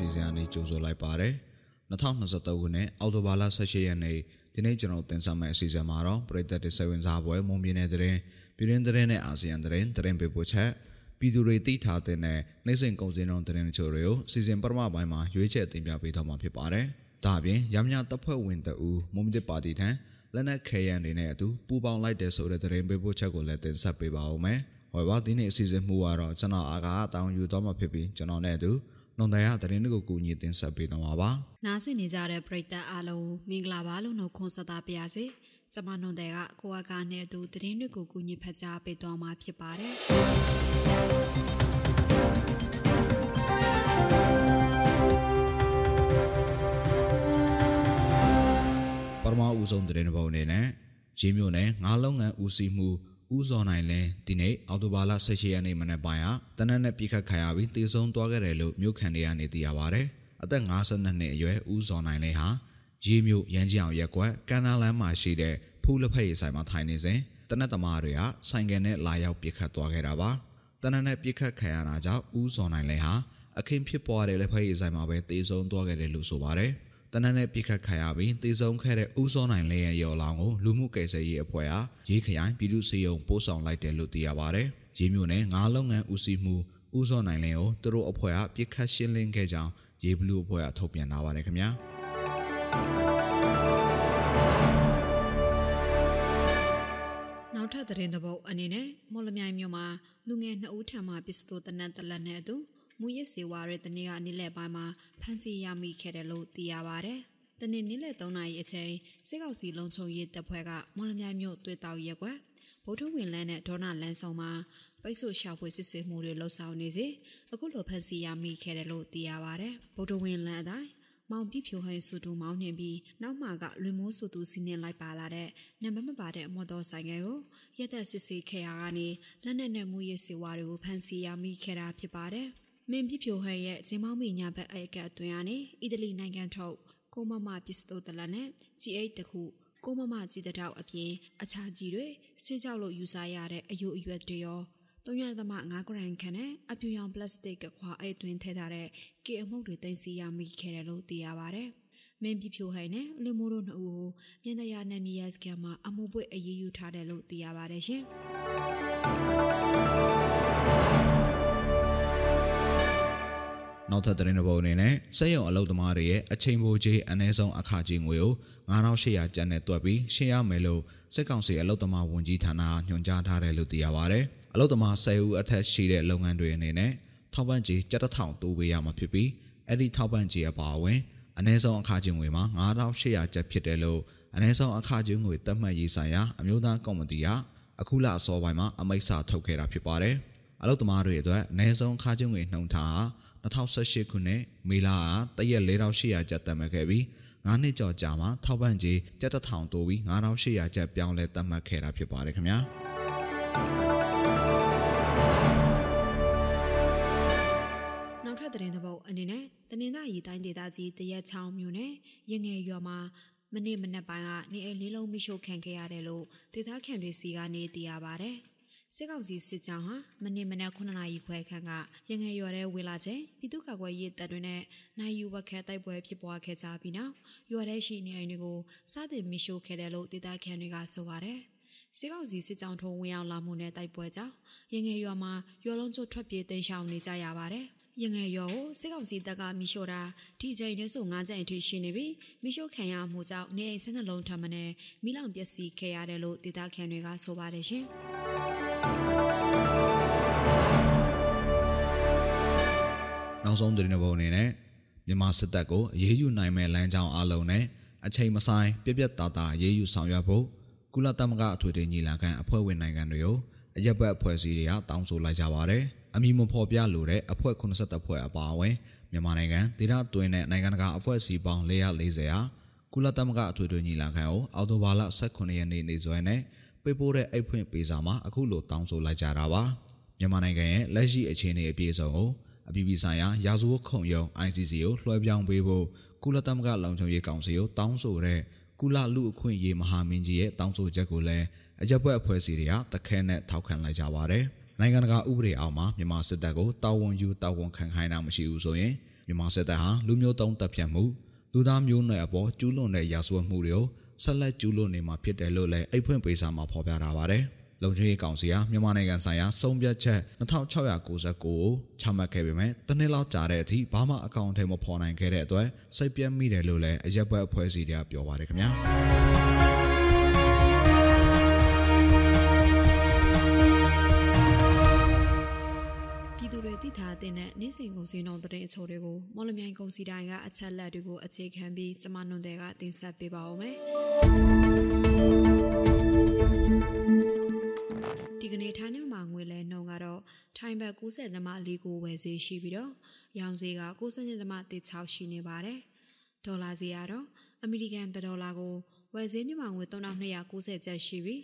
စီအစဉ်အနေကြိုဆိုလိုက်ပါတယ်2023ခုနှစ်အောက်တိုဘာလ18ရက်နေ့ဒီနေ့ကျွန်တော်တင်ဆက်မယ့်အစီအစဉ်မှာတော့ပြည်သက်တွေစိတ်ဝင်စားပွဲမုံပြင်းတဲ့တဲ့ပြည်ရင်းတဲ့နဲ့အာဆီယံတဲ့တဲ့ပေးပို့ချက်ပြည်သူတွေသိထားတဲ့နဲ့နိုင်စဉ်ကုန်စည်နှုန်းတဲ့တချို့တွေကိုစီစဉ်ပထမပိုင်းမှာရွေးချယ်တင်ပြပေးတော့မှာဖြစ်ပါတယ်ဒါအပြင်ရမညာတပ်ဖွဲ့ဝင်တအူမုံပြပါတီထံလက်နက်ခဲယံတွေနဲ့အတူပူပေါင်းလိုက်တဲ့ဆိုတဲ့တဲ့ပေးပို့ချက်ကိုလည်းတင်ဆက်ပေးပါဦးမယ်ဟောပါဒီနေ့အစီအစဉ်မှုကတော့ကျွန်တော်အားကတောင်းယူတော့မှာဖြစ်ပြီးကျွန်တော်နဲ့အတူ နှုံတရားသတင်းတွေကိုကူညီတင်ဆက်ပေးတော့မှာပါနားဆင်နေကြတဲ့ပရိသတ်အားလုံးမင်္ဂလာပါလို့နှုတ်ခွန်းဆက်တာပါရစေကျမနှုံတဲ့ကကိုအကားနဲ့အတူသတင်းတွေကိုကူညီဖတ်ကြားပေးတော့မှာဖြစ်ပါတယ်ပထမဦးဆုံးသတင်းပုံအနေနဲ့ရေမြို့နယ်ငါးလုံးငန်းဦးစီးမှု ဦးစောနိုင်လင်းဒီနေ့အော်တိုဘာလ18ရက်နေ့မနက်ပိုင်းကတနက်နဲ့ပြစ်ခတ်ခံရပြီးတေဆုံးသွားခဲ့တယ်လို့မြို့ခံတွေကနေသိရပါဗျ။အသက်52နှစ်အရွယ်ဦးစောနိုင်လင်းဟာရေမြို့ရန်ကြောင်ရက်ကွက်ကန္နာလန်းမှာရှိတဲ့ဖူးလက်ဖက်ရည်ဆိုင်မှာထိုင်နေစဉ်တနက်သမားတွေကဆိုင်ကယ်နဲ့လာရောက်ပြစ်ခတ်သွားခဲ့တာပါ။တနက်နဲ့ပြစ်ခတ်ခံရတာကြောင့်ဦးစောနိုင်လင်းဟာအခင်းဖြစ်ပွားတဲ့လက်ဖက်ရည်ဆိုင်မှာပဲတေဆုံးသွားခဲ့တယ်လို့ဆိုပါတယ်။ တနက်နဲ့ပြစ်ခတ်ခံရပြီးတေဆုံးခဲ့တဲ့ဦးစောနိုင်လင်းရဲ့ရော်လောင်ကိုလူမှုကယ်ဆယ်ရေးအဖွဲ့ဟာရေးခရိုင်ပြည်သူ့စေယုံပို့ဆောင်လိုက်တယ်လို့သိရပါဗျ။ရေးမျိုးနဲ့ငါးလုပ်ငန်းဦးစီးမှုဦးစောနိုင်လင်းကိုသူတို့အဖွဲ့ကပြစ်ခတ်ရှင်းလင်းခဲ့ကြောင်းရေးဘလူးအဖွဲ့ကထုတ်ပြန်လာပါတယ်ခင်ဗျာ။နောက်ထပ်သတင်းသဘောအနေနဲ့မော်လမြိုင်မြို့မှာလူငယ်2ဦးထံမှပစ္စတိုတနတ်တလက်နဲ့အတူ မူရစ်စေဝါရဲ့တနေ့ကနေ့လယ်ပိုင်းမှာဖမ်းဆီးရမိခဲ့တယ်လို့သိရပါဗျ။တနေ့နေ့လယ်3နာရီအချိန်စစ်ကောက်စီလုံခြုံရေးတပ်ဖွဲ့ကမော်လမြိုင်မြို့တွေ့တောက်ရက်ကွက်ဗုဒ္ဓဝင်လန်းနဲ့ဒေါနာလန်းဆောင်မှာပိတ်ဆို့ရှာဖွေစစ်ဆေးမှုတွေလှုပ်ဆောင်နေစေအခုလိုဖမ်းဆီးရမိခဲ့တယ်လို့သိရပါဗျ။ဗုဒ္ဓဝင်လန်းအတိုင်းမောင်ပြဖြိုဟိုင်းဆူတူမောင်းနှင်ပြီးနောက်မှကလွင်မိုးဆူတူစီးနှင်လိုက်ပါလာတဲ့နံပါတ်မပါတဲ့မော်တော်ဆိုင်ကယ်ကိုရက်သက်စစ်ဆေးခဲ့ရကနေလက်နက်နဲ့မူရည်စေဝါတွေကိုဖမ်းဆီးရမိခဲ့တာဖြစ်ပါတယ်။ မင်းပြဖြိုဟန်ရဲ့ဂျင်းမောင်းမီညာဘက်အိုက်ကအတွင်းကနေအီတလီနိုင်ငံထုတ်ကိုမမပစ္စတိုတလနဲ့ G8 တခုကိုမမကြီးတတောက်အပြင်အခြားကြီးတွေဆေးကြောက်လို့ယူဆရတဲ့အယိုအရွက်တွေရော3.5ဂရမ်ခန့်နဲ့အပြူရောင်ပလတ်စတစ်ကခွာအဲ့တွင်ထည့်ထားတဲ့ကေအမှုန့်တွေတင်စီရမိခဲ့တယ်လို့သိရပါဗျ။မင်းပြဖြိုဟိုင်နဲ့လူမိုးတို့နှစ်ဦးကိုမြန်တရားနယ်မြေရစကန်မှာအမှုပွေအရေးယူထားတယ်လို့သိရပါတယ်ရှင်။ နောက်ထပ်သတင်းတစ်ပုဒ်အနေနဲ့စက်ရုံအလုပ်သမားတွေရဲ့အချိန်ပိုကြီးအနည်းဆုံးအခကြေးငွေကို9800ကျပ်နဲ့တွက်ပြီးရှင်းရမယ်လို့စစ်ကောင်စီအလုပ်သမားဝန်ကြီးဌာနကညွှန်ကြားထားတယ်လို့သိရပါဗျ။အလုပ်သမား10ဦးအထက်ရှိတဲ့လုပ်ငန်းတွေအနေနဲ့ထောက်ပံ့ကြေး7000တိုးပေးရမှာဖြစ်ပြီးအဲ့ဒီထောက်ပံ့ကြေးအပါအဝင်အနည်းဆုံးအခကြေးငွေမှာ9800ကျပ်ဖြစ်တယ်လို့အနည်းဆုံးအခကြေးငွေသတ်မှတ်ရေးဆိုင်ရာအမျိုးသားကော်မတီကအခုလအစောပိုင်းမှာအမိန့်စာထုတ်ခဲ့တာဖြစ်ပါတယ်။အလုပ်သမားတွေအတွက်အနည်းဆုံးအခကြေးငွေနှုန်းထားဟာ 2018ခုနှစ်မေလကတရက်4800ကျပ်တတ်မှတ်ခဲ့ပြီး9နှစ်ကျော်ကြာမှာထောက်ပံ့ကြေး7000တိုးပြီး9800ကျပ်ပြောင်းလဲတတ်မှတ်ခဲ့တာဖြစ်ပါတယ်ခင်ဗျာနောက်ထပ်သတင်းသဘောအနေနဲ့တနင်္သာရီတိုင်းဒေသကြီးတရက်ချောင်းမြို့နယ်ရငယ်ရွာမှာမနေ့မနက်ပိုင်းကနေအိမ်လေးလုံးမိရှို့ခံခဲ့ရတယ်လို့ဒေသခံတွေစီကနေသိရပါဗျ။ စစ်ကောင်စီစစ်ကြောင်းဟာမနေ့မနက်9နာရီခွဲခန့်ကရငယ်ရွာထဲဝင်လာချိန်ပြည်သူ့ကာကွယ်ရေးတပ်တွေနဲ့နိုင်ယူဝက်ခဲတိုက်ပွဲဖြစ်ပွားခဲ့ကြပြီးနောက်ရွာထဲရှိနေအိမ်တွေကိုစတင်မီရှို့ခဲ့တယ်လို့ဒေသခံတွေကဆိုပါတယ်။စစ်ကောင်စီစစ်ကြောင်းထိုးဝင်ရောက်လာမှုနဲ့တိုက်ပွဲကြောင့်ရငယ်ရွာမှာရွာလုံးကျွတ်ထွက်ပြေးတိမ်းရှောင်နေကြရပါတယ်။ရငယ်ရွာကိုစစ်ကောင်စီတပ်ကမီရှို့တာဒီချိန်တည်းဆို9ချိန်အထိရှိနေပြီးမီရှို့ခံရမှုကြောင့်နေအိမ်၁၂လုံးထပ်မံမိလောင်ပျက်စီးခဲ့ရတယ်လို့ဒေသခံတွေကဆိုပါတယ်ရှင်။ နောက်ဆုံးသတင်းပုံအနေနဲ့မြန်မာစစ်တပ်ကိုအရေးယူနိုင်မဲ့လမ်းကြောင်းအလုံးနဲ့အချိန်မဆိုင်ပြက်ပြက်သားသားအရေးယူဆောင်ရွက်ဖို့ကုလသမဂ္ဂအထွေထွေညီလာခံအဖွဲ့ဝင်နိုင်ငံတွေကိုအရက်ဘက်အဖွဲ့အစည်းတွေကတောင်းဆိုလိုက်ကြပါတယ်။အမည်မဖော်ပြလိုတဲ့အဖွဲ့82ဖွဲ့အပါအဝင်မြန်မာနိုင်ငံဒေသတွင်းနဲ့နိုင်ငံတကာအဖွဲ့အစည်းပေါင်း440ဟာကုလသမဂ္ဂအထွေထွေညီလာခံကိုအောက်တိုဘာလ18ရက်နေ့နေ့စွဲနဲ့ ပေးပို့တဲ့အိတ်ဖွင့်ပေးစာမှာအခုလိုတောင်းဆိုလိုက်ကြတာပါမြန်မာနိုင်ငံရဲ့လက်ရှိအခြေအနေအပြည့်အစုံကိုအပြည်ပြည်ဆိုင်ရာရာဇဝတ်ခုံရုံး ICC ကိုလွှဲပြောင်းပေးဖို့ကုလသမဂ္ဂလုံခြုံရေးကောင်စီကိုတောင်းဆိုတဲ့ကုလလူအခွင့်အရေးမဟာမင်းကြီးရဲ့တောင်းဆိုချက်ကိုလည်းအကြက်ပွဲအဖွဲ့အစည်းတွေကတခဲနဲ့ထောက်ခံလိုက်ကြပါတယ်နိုင်ငံတကာဥပဒေအောက်မှာမြန်မာစစ်တပ်ကိုတာဝန်ယူတာဝန်ခံခိုင်းတာမရှိဘူးဆိုရင်ငမြန်မာစစ်တပ်ဟာလူမျိုးတုံးတပ်ဖြတ်မှုလူသားမျိုးနွယ်အပေါ်ကျူးလွန်တဲ့ရာဇဝတ်မှုတွေကို ဆက်လက်ကျူးလွန်နေမှာဖြစ်တယ်လို့လည်းအိတ်ဖွင့်ပေးစာမှာဖော်ပြထားပါတယ်။လုံခြုံရေးကောင်စီဟာမြန်မာနိုင်ငံဆိုင်ရာစုံပြတ်ချက်2699ကိုချမှတ်ခဲ့ပေမဲ့တနေ့လောက်ကြာတဲ့အထိဘာမှအကောင့်ထဲမဖော်နိုင်ခဲ့တဲ့အတွက်စိတ်ပြတ်မိတယ်လို့လည်းအရက်ဘက်အဖွဲ့အစည်းတွေကပြောပါတယ်ခင်ဗျာ။ နေ့စဉ်ကုန်စည်နှုန်းတဲ့အချို့တွေကိုမော်လမြိုင်ကုန်စည်တိုင်းကအချက်လက်တွေကိုအခြေခံပြီးကျမနွန်တဲ့ကတင်ဆက်ပေးပါဦးမယ်။ဒီကနေ့ထိုင်းမြန်မာငွေလဲနှုန်းကတော့ထိုင်းဘတ်90ဓမ္မ4ကိုဝယ်ဈေးရှိပြီးတော့ရောင်ဈေးက90ဓမ္မ16ရှိနေပါတယ်။ဒေါ်လာဈေးကတော့အမေရိကန်ဒေါ်လာကိုဝယ်ဈေးမြန်မာငွေ3290ကျပ်ရှိပြီး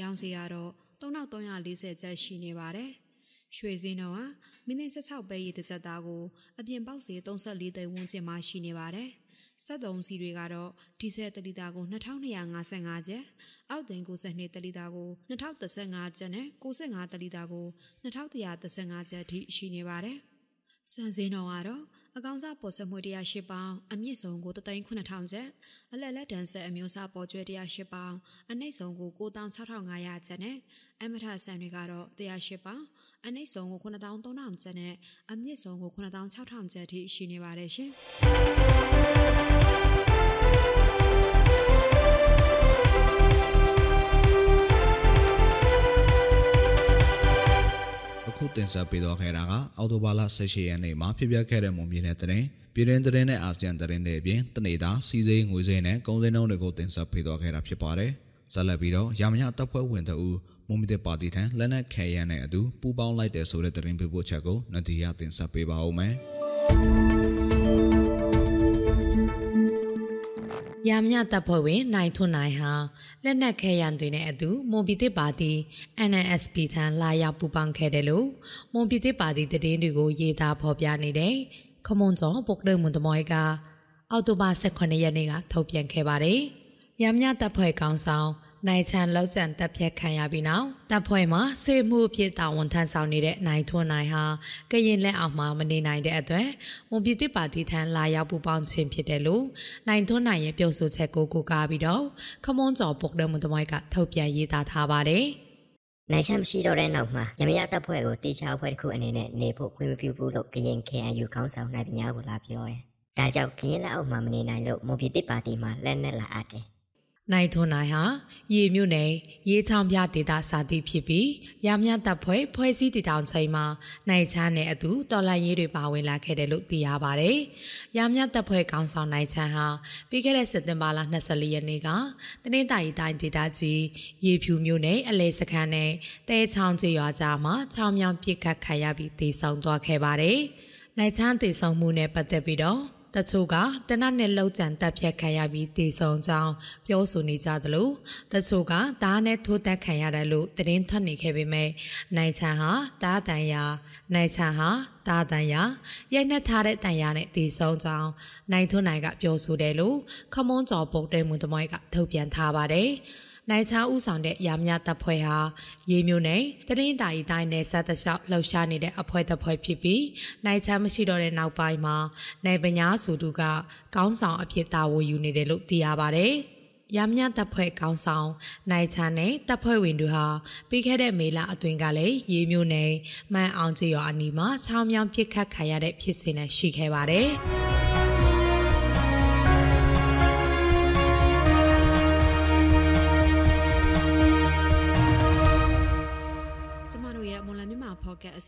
ရောင်ဈေးကတော့3340ကျပ်ရှိနေပါတယ်။ရွှေစင်းတော့က မိနစ်16ပဲရည်တစ်ချက်သားကိုအပြင်ပေါက်စီ34သိန်းဝန်းကျင်မှာရှိနေပါတယ်။စက်သုံးစီတွေကတော့ဒီဇယ်တလီတာကို2255ကျပ်၊အောက်သိန်း92တလီတာကို2035ကျပ်နဲ့65တလီတာကို2135ကျပ်ထိရှိနေပါတယ်။စံစင်းတော်ကတော့အကောင်စားပေါ်ဆက်မှု108ပေါင်အမြင့်ဆုံးကို3,9000ကျပ်အလက်လက်တန်းဆက်အမျိုးအစားပေါ်ကျွဲ108ပေါင်အနှိမ့်ဆုံးကို96,500ကျပ်နဲ့အမထဆန်တွေကတော့108ပေါင် အနှိမ့်ဆုံးကို9300ကျပ်နဲ့အမြင့်ဆုံးကို9600ကျပ်ထိရှိနေပါတယ်ရှင်အခုတင်ဆက်ပေးသွားခဲ့တာကအော်တိုဘာလ18ရက်နေ့မှာဖြစ်ပျက်ခဲ့တဲ့မုံမြင့်တဲ့တဲ့ပြည်တွင်းသတင်းနဲ့အာဆီယံသတင်းတွေအပြင်တနေသားစီစိမ်းငွေစိမ်းနဲ့ကုန်စည်နှုန်းတွေကိုတင်ဆက်ပေးသွားခဲ့တာဖြစ်ပါတယ်။ဆက်လက်ပြီးတော့ရာမညတပ်ဖွဲ့ဝင်တို့ မုံမြင့်ပါတီထံလက်နက်ခဲရန်နဲ့အတူပူးပေါင်းလိုက်တဲ့ဆိုတဲ့သတင်းပေးပို့ချက်ကိုနဒီယာတင်ဆက်ပေးပါဦးမယ်။ရမညတပ်ဖွဲ့ဝင်နိုင်ထွန်းနိုင်ဟာလက်နက်ခဲရန်တွေနဲ့အတူမွန်ပြည်သစ်ပါတီ NNSP ထံလာရောက်ပူးပေါင်းခဲ့တယ်လို့မွန်ပြည်သစ်ပါတီတည်င်းတွေကိုရေးသားဖော်ပြနေတယ်။ခမွန်ကျော်ပုတ်တဲ့မွန်တမော်ကအောက်တိုဘာ18ရက်နေ့ကထုတ်ပြန်ခဲ့ပါတယ်။ရမညတပ်ဖွဲ့ကောင်းဆောင် နိုင်ချန်လောက်ကျန်တပ်ဖြတ်ခံရပြီးနောက်တပ်ဖွဲ့မှာစေမှုအဖြစ်တာဝန်ထမ်းဆောင်နေတဲ့နိုင်ထွန်းနိုင်ဟာကရင်လက်အောက်မှာမနေနိုင်တဲ့အတွက်ဝန်ပြည်တစ်ပါတီထံလာရောက်ပူပေါင်းခြင်းဖြစ်တယ်လို့နိုင်ထွန်းနိုင်ရဲ့ပြောဆိုချက်ကိုကိုကားပြီးတော့ခမွန်ကျော်ပုတ်တဲ့မွန်တမိုက်ကထုတ်ပြန်ရေးသားထားပါတယ်နိုင်ချမ်းမရှိတော့တဲ့နောက်မှာရမရတပ်ဖွဲ့ကိုတေချာအဖွဲ့တစ်ခုအနေနဲ့နေဖို့ခွင့်မပြုဘူးလို့ကရင် KNU ခေါင်းဆောင်နိုင်ပညာကိုလာပြောတယ်။ဒါကြောင့်ကရင်လက်အောက်မှာမနေနိုင်လို့မွန်ပြည်တစ်ပါတီမှာလက်နက်လာအပ်တယ်။ နိုင်ထွန်းနိုင်ဟာရေမြို့နယ်ရေးချောင်းပြဒေသစာတိဖြစ်ပြီးရမတပ်ဖွဲ့ဖွဲ့စည်းတည်ထောင်ချိန်မှာနိုင်ချမ်းနဲ့အတူတော်လှန်ရေးတွေပါဝင်လာခဲ့တယ်လို့သိရပါဗျ။ရမတပ်ဖွဲ့ကောင်းဆောင်နိုင်ချမ်းဟာပြီးခဲ့တဲ့စက်တင်ဘာလ24ရက်နေ့ကတနင်္သာရီတိုင်းဒေသကြီးရေဖြူမြို့နယ်အလဲစခန်းနဲ့တဲချောင်းကျေးရွာကြားမှာချောင်းမြောင်းပြစ်ခတ်ခံရပြီးတည်ဆုံသွားခဲ့ပါတယ်။နိုင်ချမ်းတည်ဆုံမှုနဲ့ပတ်သက်ပြီးတော့ တချို့ကတနတ်နဲ့လှုပ်ကြံတက်ဖြတ်ခံရပြီးတည်ဆုံကြောင်းပြောဆိုနေကြသလိုတချို့ကဓာတ်နဲ့ထိုးတက်ခံရတယ်လို့သတင်းထွက်နေခဲ့ပေမဲ့နိုင်ချန်ဟာဓာတ်တန်ရာနိုင်ချန်ဟာဓာတ်တန်ရာရိုက်နှက်ထားတဲ့တန်ရာနဲ့တည်ဆုံကြောင်းနိုင်ထွန်းနိုင်ကပြောဆိုတယ်လို့ခမွန်းကျော်ပုတ်တဲမှုသမိုင်းကထုတ်ပြန်ထားပါတယ်။ နိုင်ချာဦးဆောင်တဲ့ရာမြတပ်ဖွဲ့ဟာရေမျိုးနဲ့တရင်တာရီတိုင်းနယ်ဆက်တလျှောက်လှုပ်ရှားနေတဲ့အဖွဲ့တပ်ဖွဲ့ဖြစ်ပြီးနိုင်ချာမရှိတော့တဲ့နောက်ပိုင်းမှာနိုင်ပညာစုသူကကောင်းဆောင်အဖြစ်တာဝန်ယူနေတယ်လို့သိရပါတယ်။ရမညတပ်ဖွဲ့ကောင်းဆောင်နိုင်ချာနဲ့တပ်ဖွဲ့ဝင်တွေဟာပြီးခဲ့တဲ့မေလအတွင်းကလည်းရေမျိုးနယ်မှန်အောင်ကျေးရွာအနီးမှာချောင်းမြောင်းပစ်ခတ်ခံရတဲ့ဖြစ်စဉ်နဲ့ရှိခဲ့ပါတယ်။